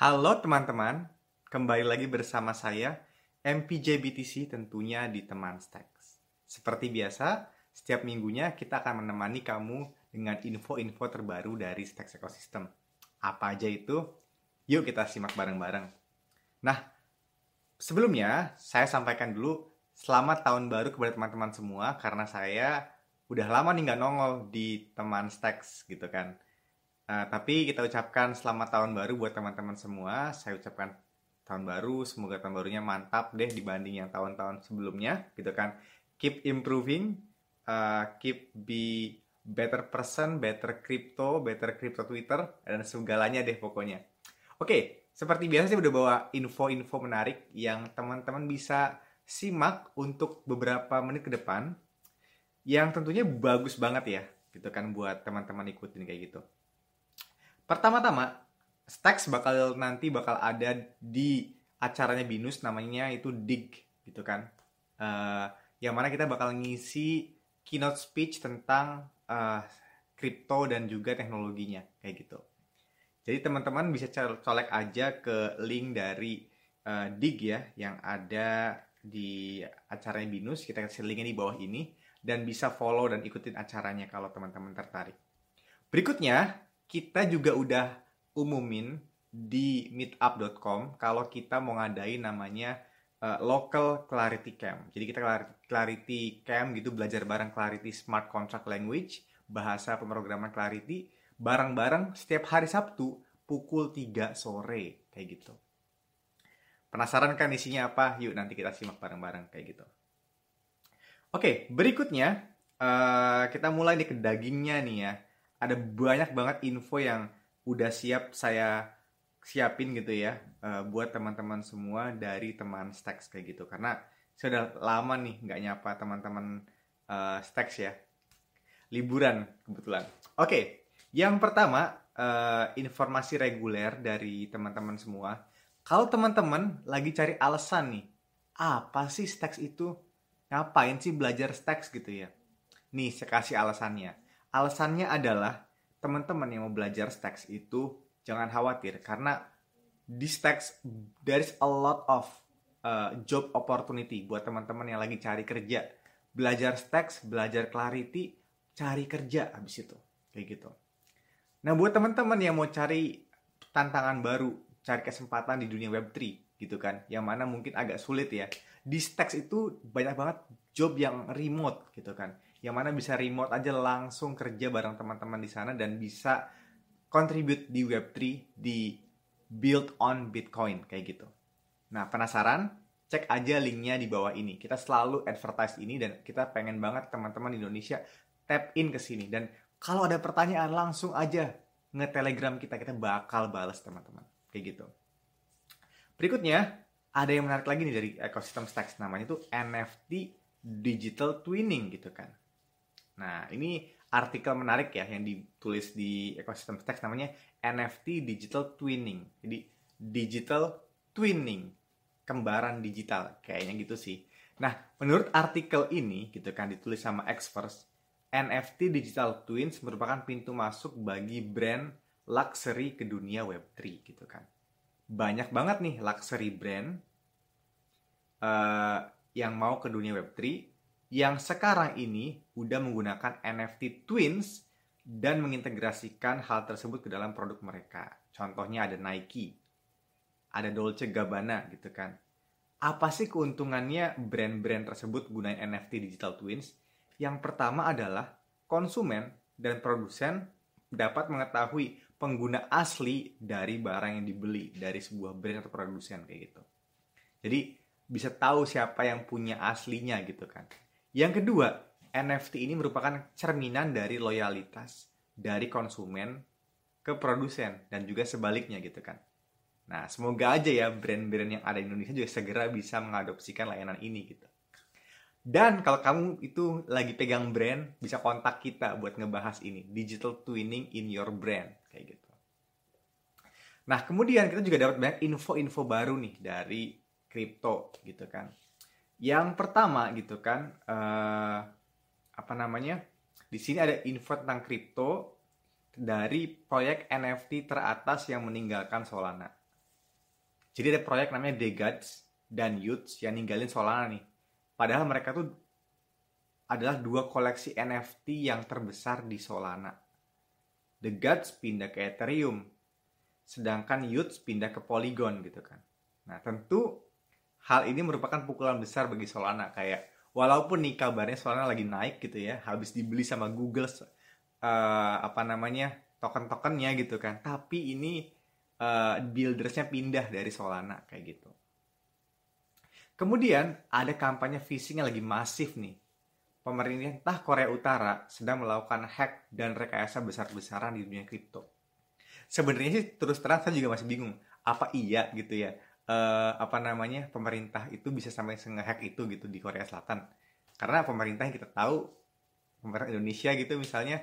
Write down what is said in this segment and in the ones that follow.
Halo teman-teman, kembali lagi bersama saya MPJ BTC tentunya di Teman Stacks. Seperti biasa, setiap minggunya kita akan menemani kamu dengan info-info terbaru dari Stacks Ecosystem. Apa aja itu? Yuk kita simak bareng-bareng. Nah, sebelumnya saya sampaikan dulu selamat tahun baru kepada teman-teman semua karena saya udah lama nih nggak nongol di Teman Stacks gitu kan. Uh, tapi kita ucapkan selamat tahun baru buat teman-teman semua. Saya ucapkan tahun baru, semoga tahun barunya mantap deh dibanding yang tahun-tahun sebelumnya, gitu kan. Keep improving, uh, keep be better person, better crypto, better crypto Twitter, dan segalanya deh pokoknya. Oke, seperti biasa saya udah bawa info-info menarik yang teman-teman bisa simak untuk beberapa menit ke depan, yang tentunya bagus banget ya, gitu kan buat teman-teman ikutin kayak gitu. Pertama-tama, Stacks bakal nanti bakal ada di acaranya Binus namanya itu DIG gitu kan. Uh, yang mana kita bakal ngisi keynote speech tentang uh, dan juga teknologinya kayak gitu. Jadi teman-teman bisa colek aja ke link dari uh, DIG ya yang ada di acaranya Binus. Kita kasih linknya di bawah ini dan bisa follow dan ikutin acaranya kalau teman-teman tertarik. Berikutnya, kita juga udah umumin di meetup.com kalau kita mau ngadain namanya uh, local clarity camp. Jadi kita clarity camp gitu belajar bareng clarity smart contract language, bahasa pemrograman clarity bareng-bareng setiap hari Sabtu pukul 3 sore kayak gitu. Penasaran kan isinya apa? Yuk nanti kita simak bareng-bareng kayak gitu. Oke, berikutnya uh, kita mulai nih ke dagingnya nih ya ada banyak banget info yang udah siap saya siapin gitu ya uh, buat teman-teman semua dari teman Stacks kayak gitu. Karena sudah lama nih nggak nyapa teman-teman uh, Stacks ya. Liburan kebetulan. Oke okay, yang pertama uh, informasi reguler dari teman-teman semua. Kalau teman-teman lagi cari alasan nih apa sih Stacks itu? Ngapain sih belajar Stacks gitu ya? Nih saya kasih alasannya Alasannya adalah teman-teman yang mau belajar Stacks itu jangan khawatir karena di Stacks there is a lot of uh, job opportunity buat teman-teman yang lagi cari kerja. Belajar Stacks, belajar Clarity, cari kerja habis itu. Kayak gitu. Nah, buat teman-teman yang mau cari tantangan baru, cari kesempatan di dunia Web3 gitu kan, yang mana mungkin agak sulit ya. Di Stacks itu banyak banget job yang remote gitu kan yang mana bisa remote aja langsung kerja bareng teman-teman di sana dan bisa contribute di Web3 di build on Bitcoin kayak gitu. Nah, penasaran? Cek aja linknya di bawah ini. Kita selalu advertise ini dan kita pengen banget teman-teman di Indonesia tap in ke sini. Dan kalau ada pertanyaan langsung aja nge-telegram kita, kita bakal balas teman-teman. Kayak gitu. Berikutnya, ada yang menarik lagi nih dari ekosistem Stacks. Namanya itu NFT Digital Twinning gitu kan. Nah, ini artikel menarik ya yang ditulis di ekosistem teks namanya NFT Digital Twinning. Jadi digital twinning, kembaran digital kayaknya gitu sih. Nah, menurut artikel ini gitu kan ditulis sama experts, NFT Digital Twins merupakan pintu masuk bagi brand luxury ke dunia Web3 gitu kan. Banyak banget nih luxury brand uh, yang mau ke dunia Web3 yang sekarang ini udah menggunakan NFT Twins dan mengintegrasikan hal tersebut ke dalam produk mereka. Contohnya ada Nike, ada Dolce Gabbana gitu kan. Apa sih keuntungannya brand-brand tersebut gunain NFT Digital Twins? Yang pertama adalah konsumen dan produsen dapat mengetahui pengguna asli dari barang yang dibeli dari sebuah brand atau produsen kayak gitu. Jadi bisa tahu siapa yang punya aslinya gitu kan. Yang kedua, NFT ini merupakan cerminan dari loyalitas dari konsumen ke produsen dan juga sebaliknya gitu kan. Nah, semoga aja ya brand-brand yang ada di Indonesia juga segera bisa mengadopsikan layanan ini gitu. Dan kalau kamu itu lagi pegang brand, bisa kontak kita buat ngebahas ini. Digital twinning in your brand. Kayak gitu. Nah, kemudian kita juga dapat banyak info-info baru nih dari crypto gitu kan. Yang pertama gitu kan, uh, apa namanya? Di sini ada info tentang kripto dari proyek NFT teratas yang meninggalkan Solana. Jadi ada proyek namanya The Gods dan Youths yang ninggalin Solana nih. Padahal mereka tuh adalah dua koleksi NFT yang terbesar di Solana. The Gods pindah ke Ethereum, sedangkan Youths pindah ke Polygon gitu kan. Nah tentu hal ini merupakan pukulan besar bagi Solana kayak walaupun nih kabarnya Solana lagi naik gitu ya, habis dibeli sama Google uh, apa namanya token-tokennya gitu kan, tapi ini uh, buildersnya pindah dari Solana kayak gitu. Kemudian ada kampanye phishing yang lagi masif nih. Pemerintah Korea Utara sedang melakukan hack dan rekayasa besar-besaran di dunia kripto. Sebenarnya sih terus terang saya juga masih bingung apa iya gitu ya uh, apa namanya pemerintah itu bisa sampai ngehack itu gitu di Korea Selatan. Karena pemerintah yang kita tahu pemerintah Indonesia gitu misalnya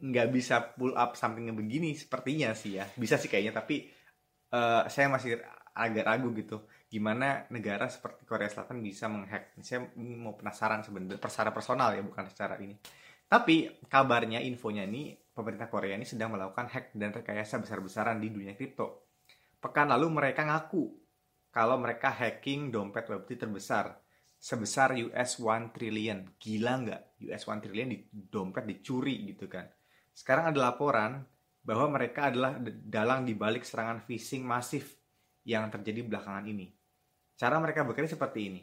nggak bisa pull up sampingnya begini sepertinya sih ya. Bisa sih kayaknya tapi uh, saya masih agak ragu gitu. Gimana negara seperti Korea Selatan bisa menghack? Saya mau penasaran sebenarnya secara personal ya bukan secara ini. Tapi kabarnya infonya ini pemerintah Korea ini sedang melakukan hack dan rekayasa besar-besaran di dunia kripto pekan lalu mereka ngaku kalau mereka hacking dompet Web3 terbesar sebesar US 1 trillion gila nggak US 1 trillion di dompet dicuri gitu kan sekarang ada laporan bahwa mereka adalah dalang dibalik serangan phishing masif yang terjadi belakangan ini. Cara mereka bekerja seperti ini.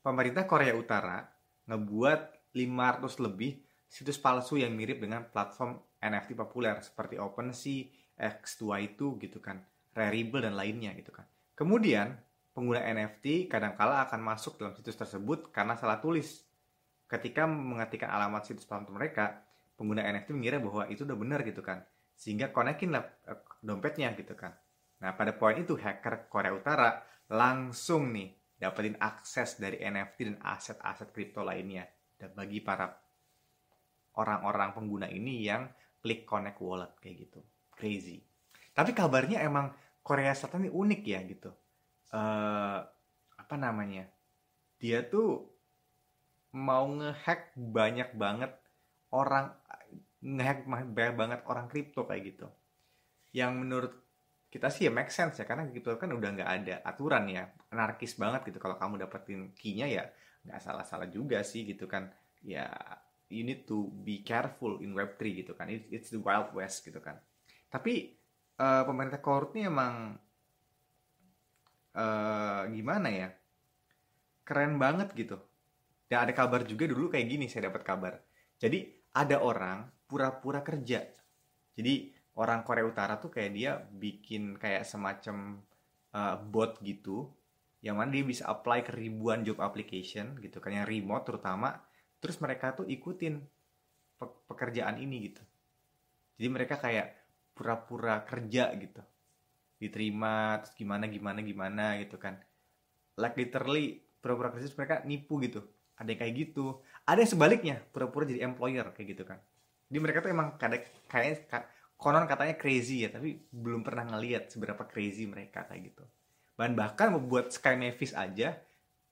Pemerintah Korea Utara ngebuat 500 lebih situs palsu yang mirip dengan platform NFT populer seperti OpenSea, X2 gitu kan, Rarible dan lainnya gitu kan. Kemudian, pengguna NFT kadangkala akan masuk dalam situs tersebut karena salah tulis. Ketika mengetikkan alamat situs platform mereka, pengguna NFT mengira bahwa itu udah benar gitu kan. Sehingga konekin lah eh, dompetnya gitu kan. Nah pada poin itu hacker Korea Utara langsung nih dapetin akses dari NFT dan aset-aset kripto lainnya. Dan bagi para orang-orang pengguna ini yang klik connect wallet kayak gitu. Crazy tapi kabarnya emang Korea Selatan ini unik ya gitu. Uh, apa namanya? Dia tuh mau ngehack banyak banget orang ngehack banyak banget orang kripto kayak gitu. Yang menurut kita sih ya make sense ya karena kripto kan udah nggak ada aturan ya. Anarkis banget gitu. Kalau kamu dapetin key-nya ya nggak salah-salah juga sih gitu kan. Ya you need to be careful in web3 gitu kan. It's, it's the wild west gitu kan. Tapi uh, pemerintah korut ini emang uh, gimana ya? Keren banget gitu. Dan ada kabar juga dulu kayak gini saya dapat kabar. Jadi ada orang pura-pura kerja. Jadi orang Korea Utara tuh kayak dia bikin kayak semacam uh, bot gitu yang mana dia bisa apply ke ribuan job application gitu kan yang remote terutama. Terus mereka tuh ikutin pe pekerjaan ini gitu. Jadi mereka kayak pura-pura kerja gitu. Diterima terus gimana gimana gimana gitu kan. Like literally pura-pura kerja mereka nipu gitu. Ada yang kayak gitu. Ada yang sebaliknya pura-pura jadi employer kayak gitu kan. Jadi mereka tuh emang kadang kayak konon katanya crazy ya tapi belum pernah ngeliat seberapa crazy mereka kayak gitu. Dan bahkan membuat Sky Mavis aja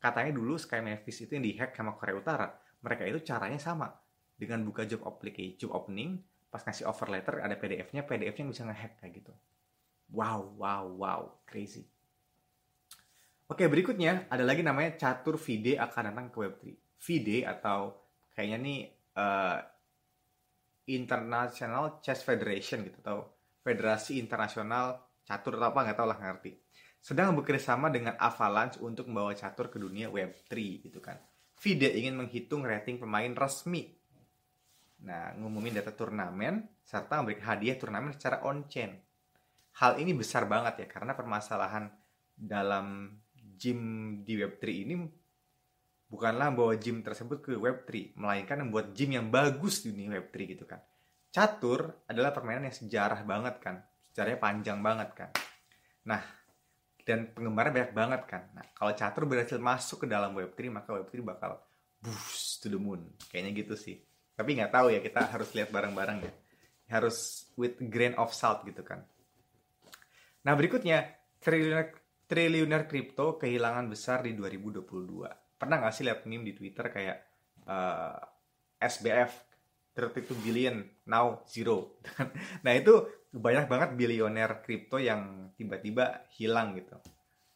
katanya dulu Sky Mavis itu yang dihack sama Korea Utara mereka itu caranya sama. Dengan buka job application job opening pas ngasih offer letter ada PDF-nya PDF-nya bisa ngehack kayak gitu wow wow wow crazy Oke, berikutnya ada lagi namanya catur vide akan datang ke Web3. Vide atau kayaknya nih uh, International Chess Federation gitu atau Federasi Internasional Catur atau apa nggak tahu lah ngerti. Sedang bekerja sama dengan Avalanche untuk membawa catur ke dunia Web3 gitu kan. Vide ingin menghitung rating pemain resmi. Nah, ngumumin data turnamen serta memberikan hadiah turnamen secara on-chain. Hal ini besar banget ya karena permasalahan dalam gym di Web3 ini bukanlah membawa gym tersebut ke Web3, melainkan membuat gym yang bagus di dunia Web3 gitu kan. Catur adalah permainan yang sejarah banget kan, sejarahnya panjang banget kan. Nah, dan penggemarnya banyak banget kan. Nah, kalau catur berhasil masuk ke dalam Web3, maka Web3 bakal boost to the moon. Kayaknya gitu sih. Tapi nggak tahu ya, kita harus lihat bareng-bareng ya. Harus with grain of salt gitu kan. Nah, berikutnya, triliuner triliuner kripto kehilangan besar di 2022. Pernah nggak sih lihat meme di Twitter kayak uh, SBF 32 billion, now zero. nah itu banyak banget bilioner kripto yang tiba-tiba hilang gitu.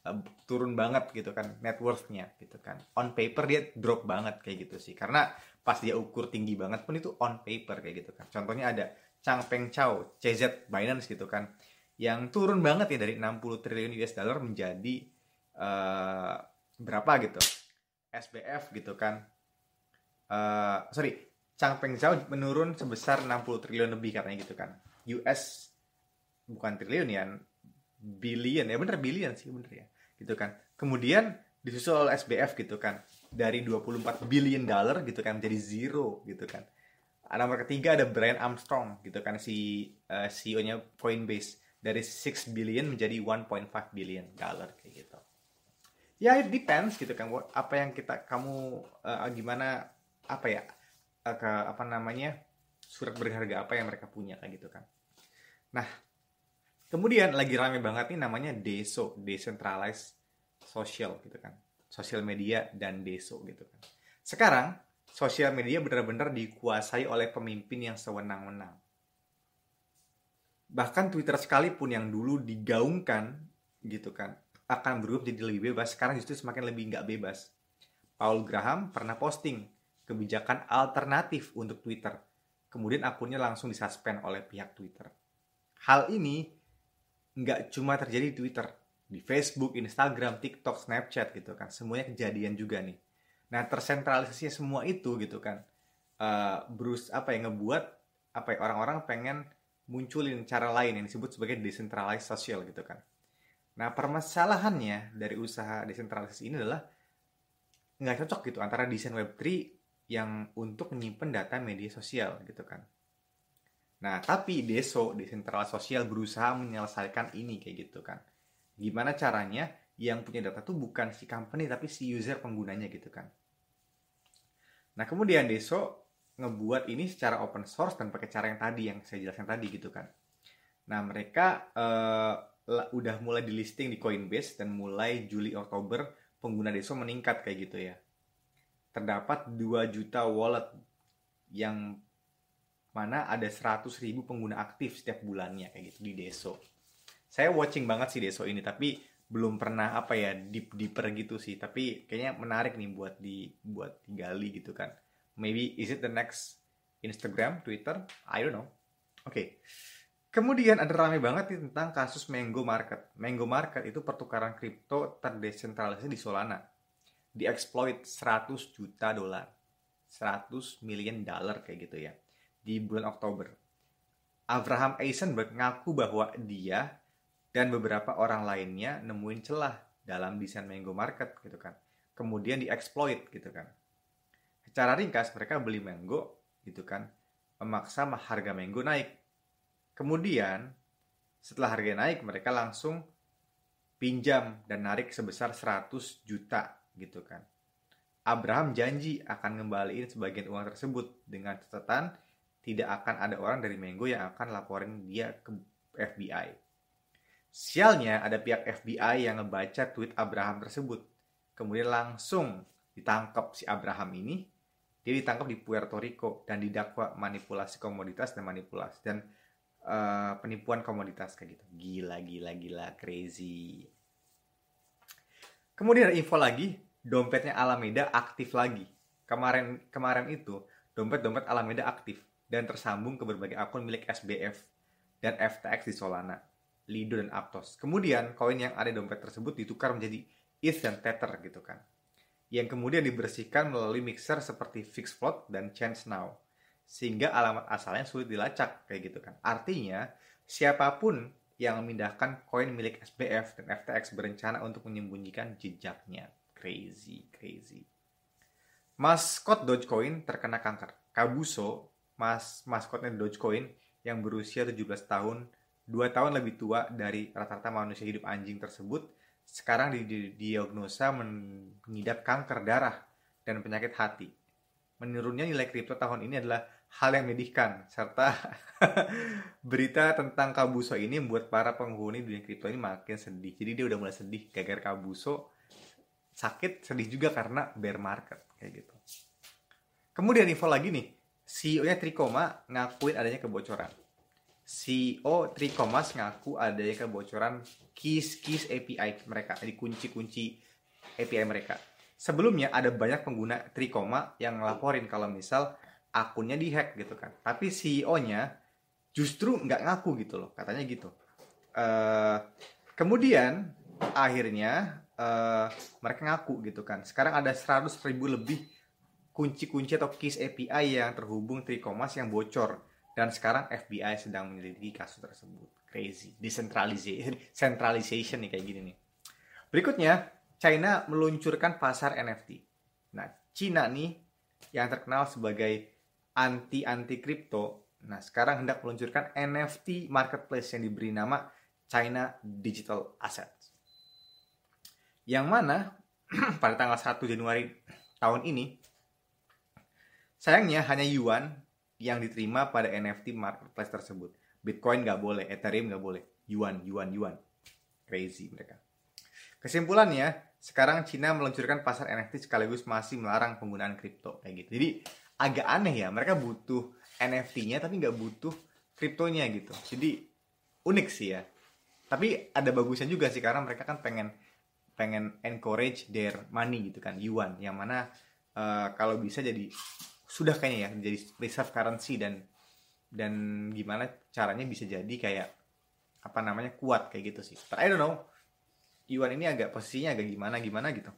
Eh, turun banget gitu kan net worth-nya gitu kan. On paper dia drop banget kayak gitu sih. Karena pas dia ukur tinggi banget pun itu on paper kayak gitu kan. Contohnya ada Chang Peng Chow, CZ Binance gitu kan. Yang turun banget ya dari 60 triliun US dollar menjadi uh, berapa gitu. SBF gitu kan uh, sorry Chang Peng Zhao menurun sebesar 60 triliun lebih katanya gitu kan US bukan triliun ya billion ya bener billion sih bener ya gitu kan. Kemudian disusul oleh SBF gitu kan dari 24 billion dollar gitu kan menjadi zero gitu kan. Nomor ketiga ada Brian Armstrong gitu kan si uh, eh, CEO-nya Coinbase. Dari 6 billion menjadi 1.5 billion dollar kayak gitu. Ya it depends gitu kan apa yang kita kamu uh, gimana apa ya ke apa namanya surat berharga apa yang mereka punya kayak gitu kan. Nah, kemudian lagi rame banget nih namanya DESO, Decentralized Social gitu kan. Sosial media dan DESO gitu kan. Sekarang sosial media benar-benar dikuasai oleh pemimpin yang sewenang-wenang. Bahkan Twitter sekalipun yang dulu digaungkan gitu kan akan berubah jadi lebih bebas, sekarang justru semakin lebih nggak bebas. Paul Graham pernah posting kebijakan alternatif untuk Twitter. Kemudian akunnya langsung disuspend oleh pihak Twitter. Hal ini nggak cuma terjadi di Twitter, di Facebook, Instagram, TikTok, Snapchat gitu kan. Semuanya kejadian juga nih. Nah, tersentralisasinya semua itu gitu kan. Uh, Bruce apa ya ngebuat apa ya orang-orang pengen munculin cara lain yang disebut sebagai decentralized social gitu kan. Nah, permasalahannya dari usaha desentralisasi ini adalah nggak cocok gitu antara desain Web3 yang untuk menyimpan data media sosial gitu kan. Nah, tapi Deso, Decentral Sosial berusaha menyelesaikan ini kayak gitu kan. Gimana caranya yang punya data tuh bukan si company tapi si user penggunanya gitu kan. Nah, kemudian Deso ngebuat ini secara open source dan pakai cara yang tadi yang saya jelaskan tadi gitu kan. Nah, mereka uh, udah mulai di listing di Coinbase dan mulai Juli Oktober pengguna Deso meningkat kayak gitu ya terdapat 2 juta wallet yang mana ada 100 ribu pengguna aktif setiap bulannya kayak gitu di Deso. Saya watching banget sih Deso ini tapi belum pernah apa ya deep deeper gitu sih tapi kayaknya menarik nih buat di buat digali gitu kan. Maybe is it the next Instagram, Twitter? I don't know. Oke. Okay. Kemudian ada rame banget nih tentang kasus Mango Market. Mango Market itu pertukaran kripto terdesentralisasi di Solana dieksploit 100 juta dolar 100 million dollar kayak gitu ya di bulan Oktober. Abraham Eisenberg ngaku bahwa dia dan beberapa orang lainnya nemuin celah dalam desain Mango Market gitu kan. Kemudian dieksploit gitu kan. Secara ringkas mereka beli Mango gitu kan. Memaksa harga Mango naik. Kemudian setelah harga naik mereka langsung pinjam dan narik sebesar 100 juta gitu kan. Abraham janji akan ngembaliin sebagian uang tersebut dengan catatan tidak akan ada orang dari Mengo yang akan laporin dia ke FBI. Sialnya ada pihak FBI yang ngebaca tweet Abraham tersebut. Kemudian langsung ditangkap si Abraham ini. Dia ditangkap di Puerto Rico dan didakwa manipulasi komoditas dan manipulasi dan uh, penipuan komoditas kayak gitu. Gila, gila, gila, crazy. Kemudian ada info lagi, dompetnya Alameda aktif lagi. Kemarin kemarin itu dompet-dompet Alameda aktif dan tersambung ke berbagai akun milik SBF dan FTX di Solana, Lido dan Aptos. Kemudian koin yang ada di dompet tersebut ditukar menjadi ETH dan Tether gitu kan. Yang kemudian dibersihkan melalui mixer seperti Fixfloat dan Chance Now. Sehingga alamat asalnya sulit dilacak kayak gitu kan. Artinya siapa pun yang memindahkan koin milik SBF dan FTX berencana untuk menyembunyikan jejaknya. Crazy, crazy. Maskot Dogecoin terkena kanker. Kabuso, mas maskotnya Dogecoin yang berusia 17 tahun, 2 tahun lebih tua dari rata-rata manusia hidup anjing tersebut, sekarang didiagnosa mengidap kanker darah dan penyakit hati. Menurunnya nilai kripto tahun ini adalah hal yang menyedihkan serta berita tentang Kabuso ini membuat para penghuni dunia kripto ini makin sedih. Jadi dia udah mulai sedih gara-gara Kabuso sakit, sedih juga karena bear market kayak gitu. Kemudian info lagi nih, CEO-nya Trikoma ngakuin adanya kebocoran. CEO Trikomas ngaku adanya kebocoran keys-keys API mereka, jadi kunci-kunci API mereka. Sebelumnya ada banyak pengguna Trikoma yang ngelaporin kalau misal akunnya dihack gitu kan. Tapi CEO-nya justru nggak ngaku gitu loh, katanya gitu. Uh, kemudian akhirnya uh, mereka ngaku gitu kan. Sekarang ada 100 ribu lebih kunci-kunci atau keys API yang terhubung Trikomas yang bocor dan sekarang FBI sedang menyelidiki kasus tersebut. Crazy, decentralization, centralization nih kayak gini nih. Berikutnya, China meluncurkan pasar NFT. Nah, China nih yang terkenal sebagai anti-anti kripto, nah sekarang hendak meluncurkan NFT marketplace yang diberi nama China Digital Assets. Yang mana pada tanggal 1 Januari tahun ini sayangnya hanya yuan yang diterima pada NFT marketplace tersebut. Bitcoin nggak boleh, Ethereum nggak boleh, yuan, yuan, yuan. Crazy mereka. Kesimpulannya, sekarang Cina meluncurkan pasar NFT sekaligus masih melarang penggunaan kripto kayak gitu. Jadi agak aneh ya, mereka butuh NFT-nya tapi nggak butuh kriptonya gitu. Jadi unik sih ya. Tapi ada bagusnya juga sih karena mereka kan pengen pengen encourage their money gitu kan, yuan, yang mana uh, kalau bisa jadi sudah kayaknya ya jadi reserve currency dan dan gimana caranya bisa jadi kayak apa namanya kuat kayak gitu sih. But I don't know. Yuan ini agak posisinya agak gimana gimana gitu.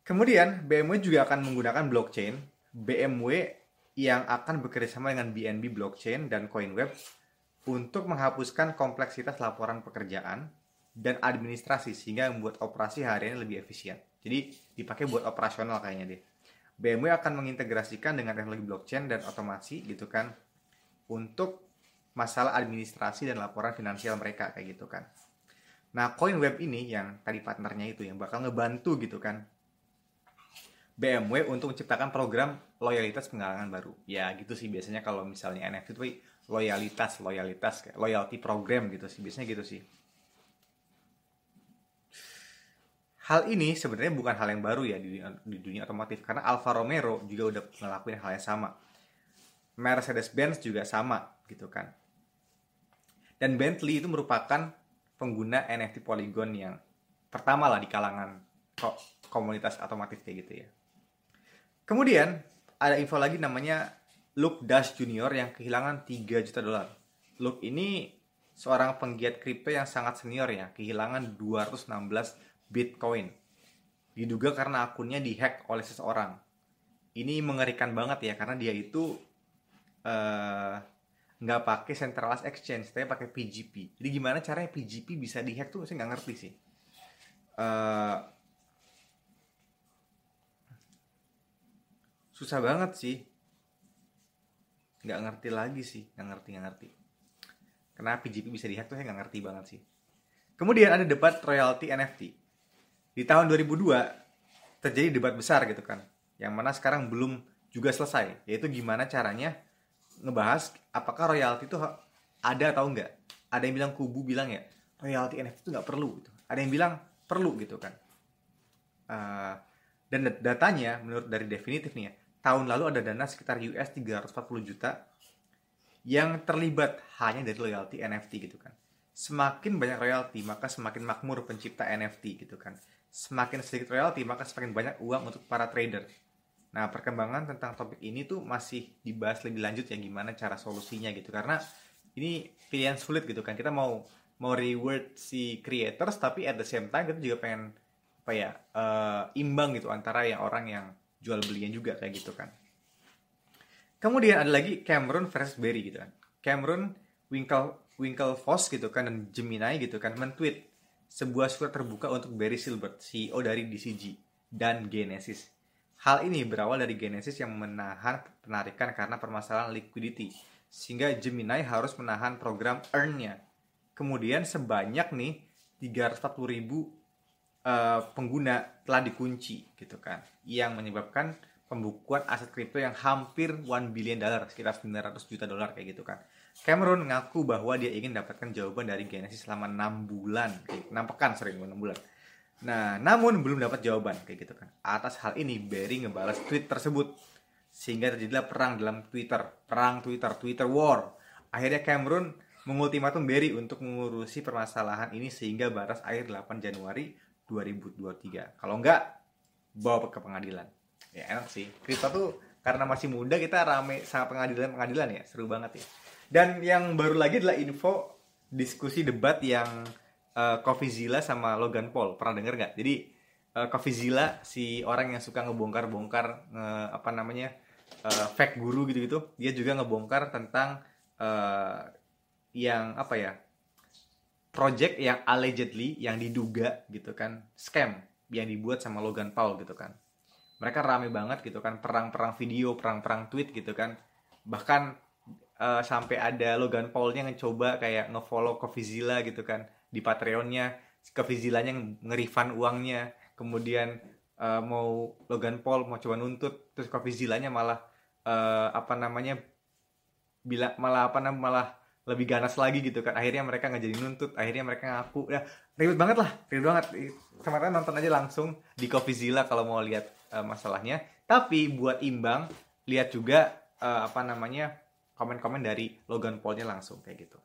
Kemudian BMW juga akan menggunakan blockchain. BMW yang akan bekerjasama dengan BNB Blockchain dan CoinWeb untuk menghapuskan kompleksitas laporan pekerjaan dan administrasi sehingga membuat operasi harian lebih efisien. Jadi dipakai buat operasional kayaknya deh. BMW akan mengintegrasikan dengan teknologi blockchain dan otomasi gitu kan untuk masalah administrasi dan laporan finansial mereka kayak gitu kan. Nah, CoinWeb ini yang tadi partnernya itu yang bakal ngebantu gitu kan BMW untuk menciptakan program loyalitas penggalangan baru. Ya gitu sih biasanya kalau misalnya NFT itu loyalitas, loyalitas loyalty program gitu sih biasanya gitu sih. Hal ini sebenarnya bukan hal yang baru ya di, di dunia otomotif karena Alfa Romeo juga udah ngelakuin hal yang sama. Mercedes-Benz juga sama gitu kan. Dan Bentley itu merupakan pengguna NFT Polygon yang pertama lah di kalangan komunitas otomotif kayak gitu ya. Kemudian ada info lagi namanya Luke Dash Junior yang kehilangan 3 juta dolar. Luke ini seorang penggiat kripto yang sangat senior ya, kehilangan 216 Bitcoin. Diduga karena akunnya dihack oleh seseorang. Ini mengerikan banget ya karena dia itu uh, nggak pakai centralized exchange, tapi pakai PGP. Jadi gimana caranya PGP bisa dihack tuh saya nggak ngerti sih. Uh, susah banget sih. Nggak ngerti lagi sih, nggak ngerti nggak ngerti. Kenapa PGP bisa dihack tuh saya nggak ngerti banget sih. Kemudian ada debat royalty NFT di tahun 2002 terjadi debat besar gitu kan yang mana sekarang belum juga selesai yaitu gimana caranya ngebahas apakah royalti itu ada atau enggak. Ada yang bilang kubu bilang ya royalti NFT itu nggak perlu gitu. Ada yang bilang perlu gitu kan. Uh, dan datanya menurut dari definitif nih ya tahun lalu ada dana sekitar US 340 juta yang terlibat hanya dari royalti NFT gitu kan. Semakin banyak royalti maka semakin makmur pencipta NFT gitu kan semakin sedikit royalti maka semakin banyak uang untuk para trader. Nah, perkembangan tentang topik ini tuh masih dibahas lebih lanjut ya gimana cara solusinya gitu karena ini pilihan sulit gitu kan. Kita mau mau reward si creators tapi at the same time kita juga pengen apa ya uh, imbang gitu antara yang orang yang jual belinya juga kayak gitu kan. Kemudian ada lagi Cameron versus Berry gitu kan. Cameron Winkle Winklevoss gitu kan dan Gemini gitu kan mentweet sebuah surat terbuka untuk Barry Silbert, CEO dari DCG dan Genesis. Hal ini berawal dari Genesis yang menahan penarikan karena permasalahan liquidity, sehingga Gemini harus menahan program earn-nya. Kemudian sebanyak nih 340 ribu uh, pengguna telah dikunci gitu kan, yang menyebabkan pembukuan aset kripto yang hampir 1 billion dollar, sekitar 900 juta dolar kayak gitu kan. Cameron mengaku bahwa dia ingin dapatkan jawaban dari Genesis selama 6 bulan, 6 pekan sorry, 6 bulan. Nah, namun belum dapat jawaban kayak gitu kan. Atas hal ini, Barry ngebalas tweet tersebut. sehingga terjadilah perang dalam Twitter, perang Twitter, Twitter war. Akhirnya Cameron mengultimatum Barry untuk mengurusi permasalahan ini sehingga batas akhir 8 Januari 2023. Kalau enggak, bawa ke pengadilan. Ya enak sih. Kripto tuh karena masih muda kita rame sama pengadilan-pengadilan ya, seru banget ya. Dan yang baru lagi adalah info diskusi debat yang uh, Coffee Zilla sama Logan Paul. Pernah denger nggak? Jadi uh, Coffee Zilla si orang yang suka ngebongkar-bongkar uh, apa namanya uh, fake guru gitu-gitu, dia juga ngebongkar tentang uh, yang apa ya project yang allegedly yang diduga gitu kan scam yang dibuat sama Logan Paul gitu kan mereka rame banget gitu kan perang-perang video perang-perang tweet gitu kan bahkan uh, sampai ada Logan Paulnya coba kayak ngefollow Coffeezilla gitu kan di Patreonnya Coffeezillanya ngerifan uangnya. Kemudian uh, mau Logan Paul mau coba nuntut terus Coffeezillanya malah uh, apa namanya bila malah apa namanya malah lebih ganas lagi gitu kan. Akhirnya mereka nggak jadi nuntut akhirnya mereka ngaku. Ya ribet banget lah ribet banget. Kemarin nonton aja langsung di Coffeezilla kalau mau lihat uh, masalahnya. Tapi buat imbang lihat juga uh, apa namanya komen-komen dari Logan Paulnya langsung kayak gitu.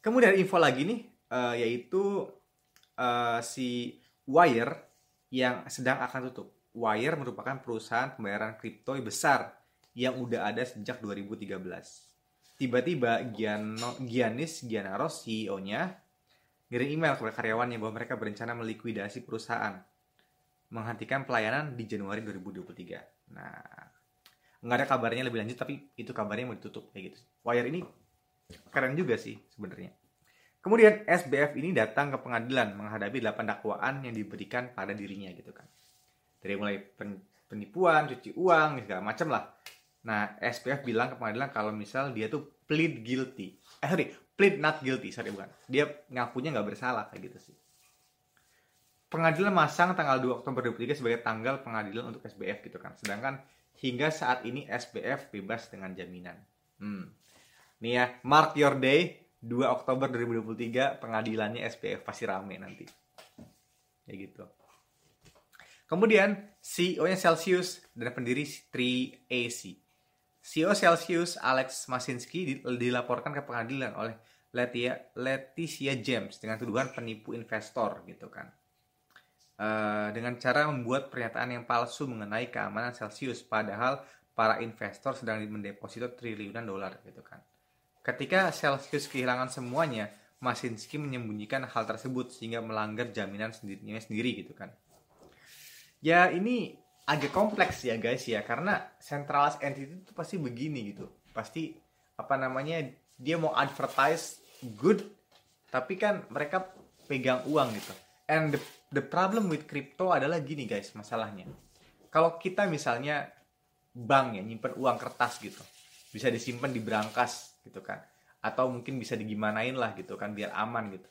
Kemudian info lagi nih uh, yaitu uh, si Wire yang sedang akan tutup. Wire merupakan perusahaan pembayaran kripto besar yang udah ada sejak 2013 tiba-tiba Giano, Giannis Gianaros CEO-nya ngirim email kepada karyawannya bahwa mereka berencana melikuidasi perusahaan menghentikan pelayanan di Januari 2023. Nah, nggak ada kabarnya lebih lanjut tapi itu kabarnya mau ditutup kayak gitu. Wire ini keren juga sih sebenarnya. Kemudian SBF ini datang ke pengadilan menghadapi 8 dakwaan yang diberikan pada dirinya gitu kan. Dari mulai penipuan, cuci uang, segala macam lah. Nah, SPF bilang ke pengadilan kalau misal dia tuh plead guilty. Eh, sorry, plead not guilty, sorry bukan. Dia ngakunya nggak bersalah kayak gitu sih. Pengadilan masang tanggal 2 Oktober 2023 sebagai tanggal pengadilan untuk SBF gitu kan. Sedangkan hingga saat ini SBF bebas dengan jaminan. Hmm. Nih ya, mark your day, 2 Oktober 2023 pengadilannya SPF pasti rame nanti. Kayak gitu. Kemudian CEO-nya Celsius dan pendiri 3AC CEO Celsius Alex Masinski dilaporkan ke pengadilan oleh Leticia, Leticia James dengan tuduhan penipu investor gitu kan. Uh, dengan cara membuat pernyataan yang palsu mengenai keamanan Celsius padahal para investor sedang mendeposito triliunan dolar gitu kan. Ketika Celsius kehilangan semuanya, Masinski menyembunyikan hal tersebut sehingga melanggar jaminan sendirinya sendiri gitu kan. Ya ini agak kompleks ya guys ya karena centralized entity itu pasti begini gitu pasti apa namanya dia mau advertise good tapi kan mereka pegang uang gitu and the, the problem with crypto adalah gini guys masalahnya. Kalau kita misalnya bank ya nyimpen uang kertas gitu bisa disimpan di berangkas gitu kan atau mungkin bisa digimanain lah gitu kan biar aman gitu.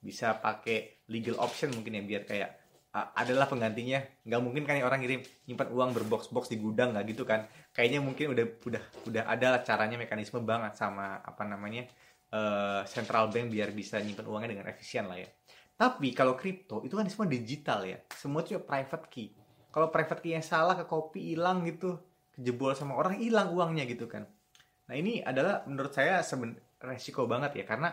Bisa pakai legal option mungkin ya biar kayak adalah penggantinya. Nggak mungkin kan orang ngirim nyimpan uang berbox-box di gudang nggak gitu kan. Kayaknya mungkin udah udah udah ada caranya mekanisme banget sama apa namanya uh, central bank biar bisa nyimpan uangnya dengan efisien lah ya tapi kalau kripto itu kan semua digital ya. Semua itu private key. Kalau private key yang salah ke copy hilang gitu kejebol sama orang hilang uangnya gitu kan. Nah ini adalah menurut saya seben resiko banget ya. Karena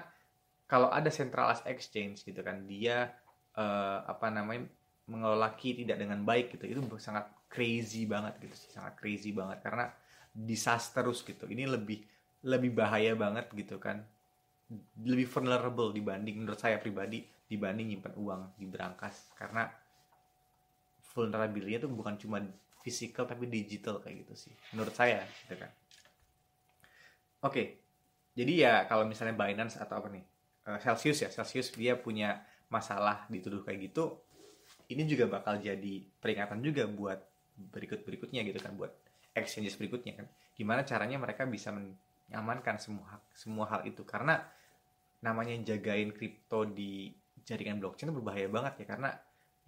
kalau ada centralized exchange gitu kan dia uh, apa namanya mengelola key tidak dengan baik gitu itu sangat crazy banget gitu sih sangat crazy banget. Karena disastrous gitu. Ini lebih lebih bahaya banget gitu kan. Lebih vulnerable dibanding menurut saya pribadi dibanding nyimpan uang di berangkas. Karena vulnerability itu bukan cuma physical tapi digital kayak gitu sih. Menurut saya gitu kan. Oke jadi ya kalau misalnya Binance atau apa nih eh, Celsius ya Celsius dia punya masalah dituduh kayak gitu ini juga bakal jadi peringatan juga buat berikut-berikutnya gitu kan buat exchanges berikutnya kan. Gimana caranya mereka bisa mengamankan semua semua hal itu. Karena namanya jagain kripto di jaringan blockchain itu berbahaya banget ya karena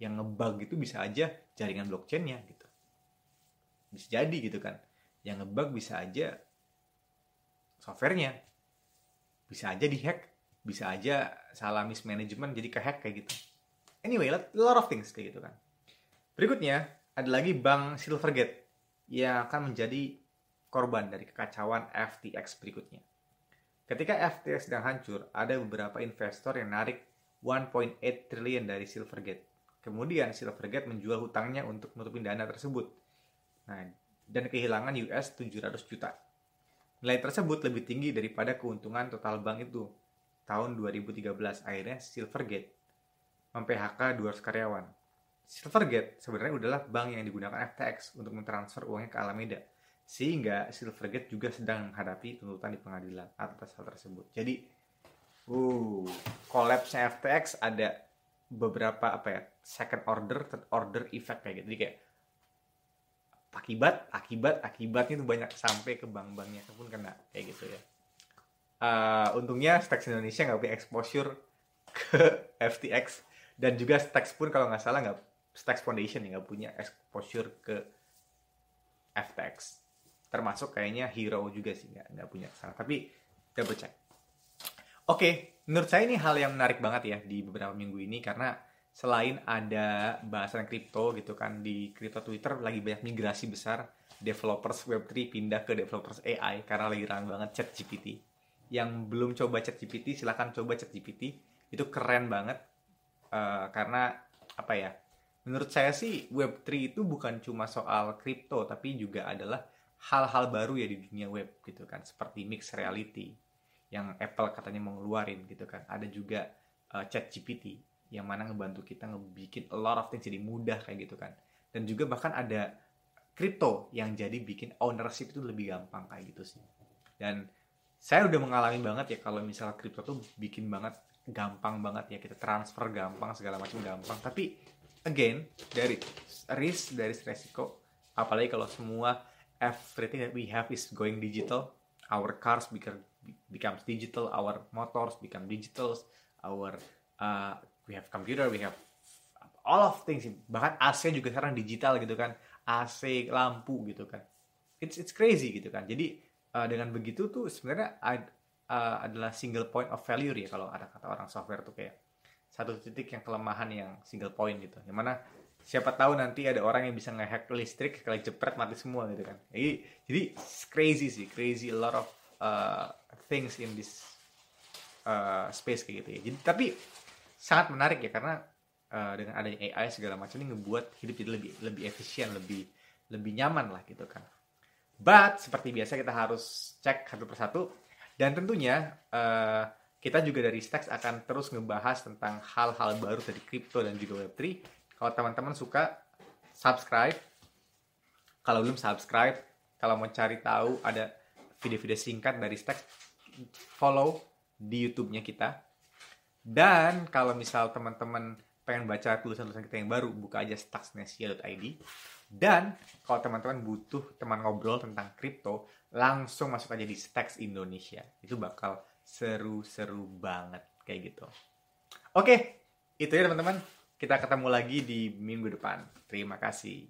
yang ngebug itu bisa aja jaringan blockchainnya gitu bisa jadi gitu kan yang ngebug bisa aja softwarenya bisa aja dihack bisa aja salah mismanagement jadi kehack kayak gitu Anyway, a lot of things kayak gitu kan. Berikutnya, ada lagi Bank Silvergate. yang akan menjadi korban dari kekacauan FTX berikutnya. Ketika FTX sedang hancur, ada beberapa investor yang narik 1.8 triliun dari Silvergate. Kemudian Silvergate menjual hutangnya untuk menutupi dana tersebut. Nah, dan kehilangan US 700 juta. Nilai tersebut lebih tinggi daripada keuntungan total bank itu. Tahun 2013 akhirnya Silvergate mem-PHK 200 karyawan. Silvergate sebenarnya adalah bank yang digunakan FTX untuk mentransfer uangnya ke Alameda sehingga Silvergate juga sedang menghadapi tuntutan di pengadilan atas hal tersebut. Jadi, uh, collapse-nya FTX ada beberapa apa ya second order, third order effect kayak gitu. Jadi kayak akibat, akibat, akibatnya itu banyak sampai ke bank-banknya pun kena kayak gitu ya. Uh, untungnya Stacks Indonesia nggak punya exposure ke FTX dan juga Stacks pun kalau nggak salah nggak Stacks Foundation ya nggak punya exposure ke FTX termasuk kayaknya hero juga sih nggak punya ke sana tapi double check oke menurut saya ini hal yang menarik banget ya di beberapa minggu ini karena selain ada bahasan kripto gitu kan di kripto Twitter lagi banyak migrasi besar developers Web3 pindah ke developers AI karena lagi ramai banget chat GPT yang belum coba chat GPT silahkan coba chat GPT itu keren banget uh, karena apa ya menurut saya sih Web3 itu bukan cuma soal kripto tapi juga adalah hal-hal baru ya di dunia web gitu kan seperti mixed reality yang Apple katanya mau ngeluarin gitu kan. Ada juga uh, chat GPT yang mana ngebantu kita ngebikin a lot of things jadi mudah kayak gitu kan. Dan juga bahkan ada crypto yang jadi bikin ownership itu lebih gampang kayak gitu sih. Dan saya udah mengalami banget ya kalau misalnya crypto tuh bikin banget gampang banget ya kita transfer gampang segala macam gampang. Tapi again dari risk dari resiko. Apalagi kalau semua everything that we have is going digital. Our cars become becomes digital, our motors become digital, our uh, we have computer, we have all of things. Bahkan AC juga sekarang digital gitu kan, AC, lampu gitu kan. It's it's crazy gitu kan. Jadi uh, dengan begitu tuh sebenarnya uh, adalah single point of failure ya kalau ada kata orang software tuh kayak satu titik yang kelemahan yang single point gitu. Yang mana siapa tahu nanti ada orang yang bisa ngehack listrik sekali jepret mati semua gitu kan jadi jadi crazy sih crazy a lot of uh, things in this uh, space kayak gitu ya. Jadi tapi sangat menarik ya karena uh, dengan adanya AI segala macam ini ngebuat hidup jadi lebih lebih efisien lebih lebih nyaman lah gitu kan. But seperti biasa kita harus cek satu persatu. Dan tentunya uh, kita juga dari Stacks akan terus ngebahas tentang hal-hal baru dari crypto dan juga Web3 kalau teman-teman suka, subscribe. Kalau belum subscribe, kalau mau cari tahu ada video-video singkat dari Stack, follow di YouTube-nya kita. Dan kalau misal teman-teman pengen baca tulisan-tulisan kita yang baru, buka aja stacksnesia.id. Dan kalau teman-teman butuh teman ngobrol tentang kripto, langsung masuk aja di Stacks Indonesia. Itu bakal seru-seru banget kayak gitu. Oke, itu ya teman-teman. Kita ketemu lagi di minggu depan. Terima kasih.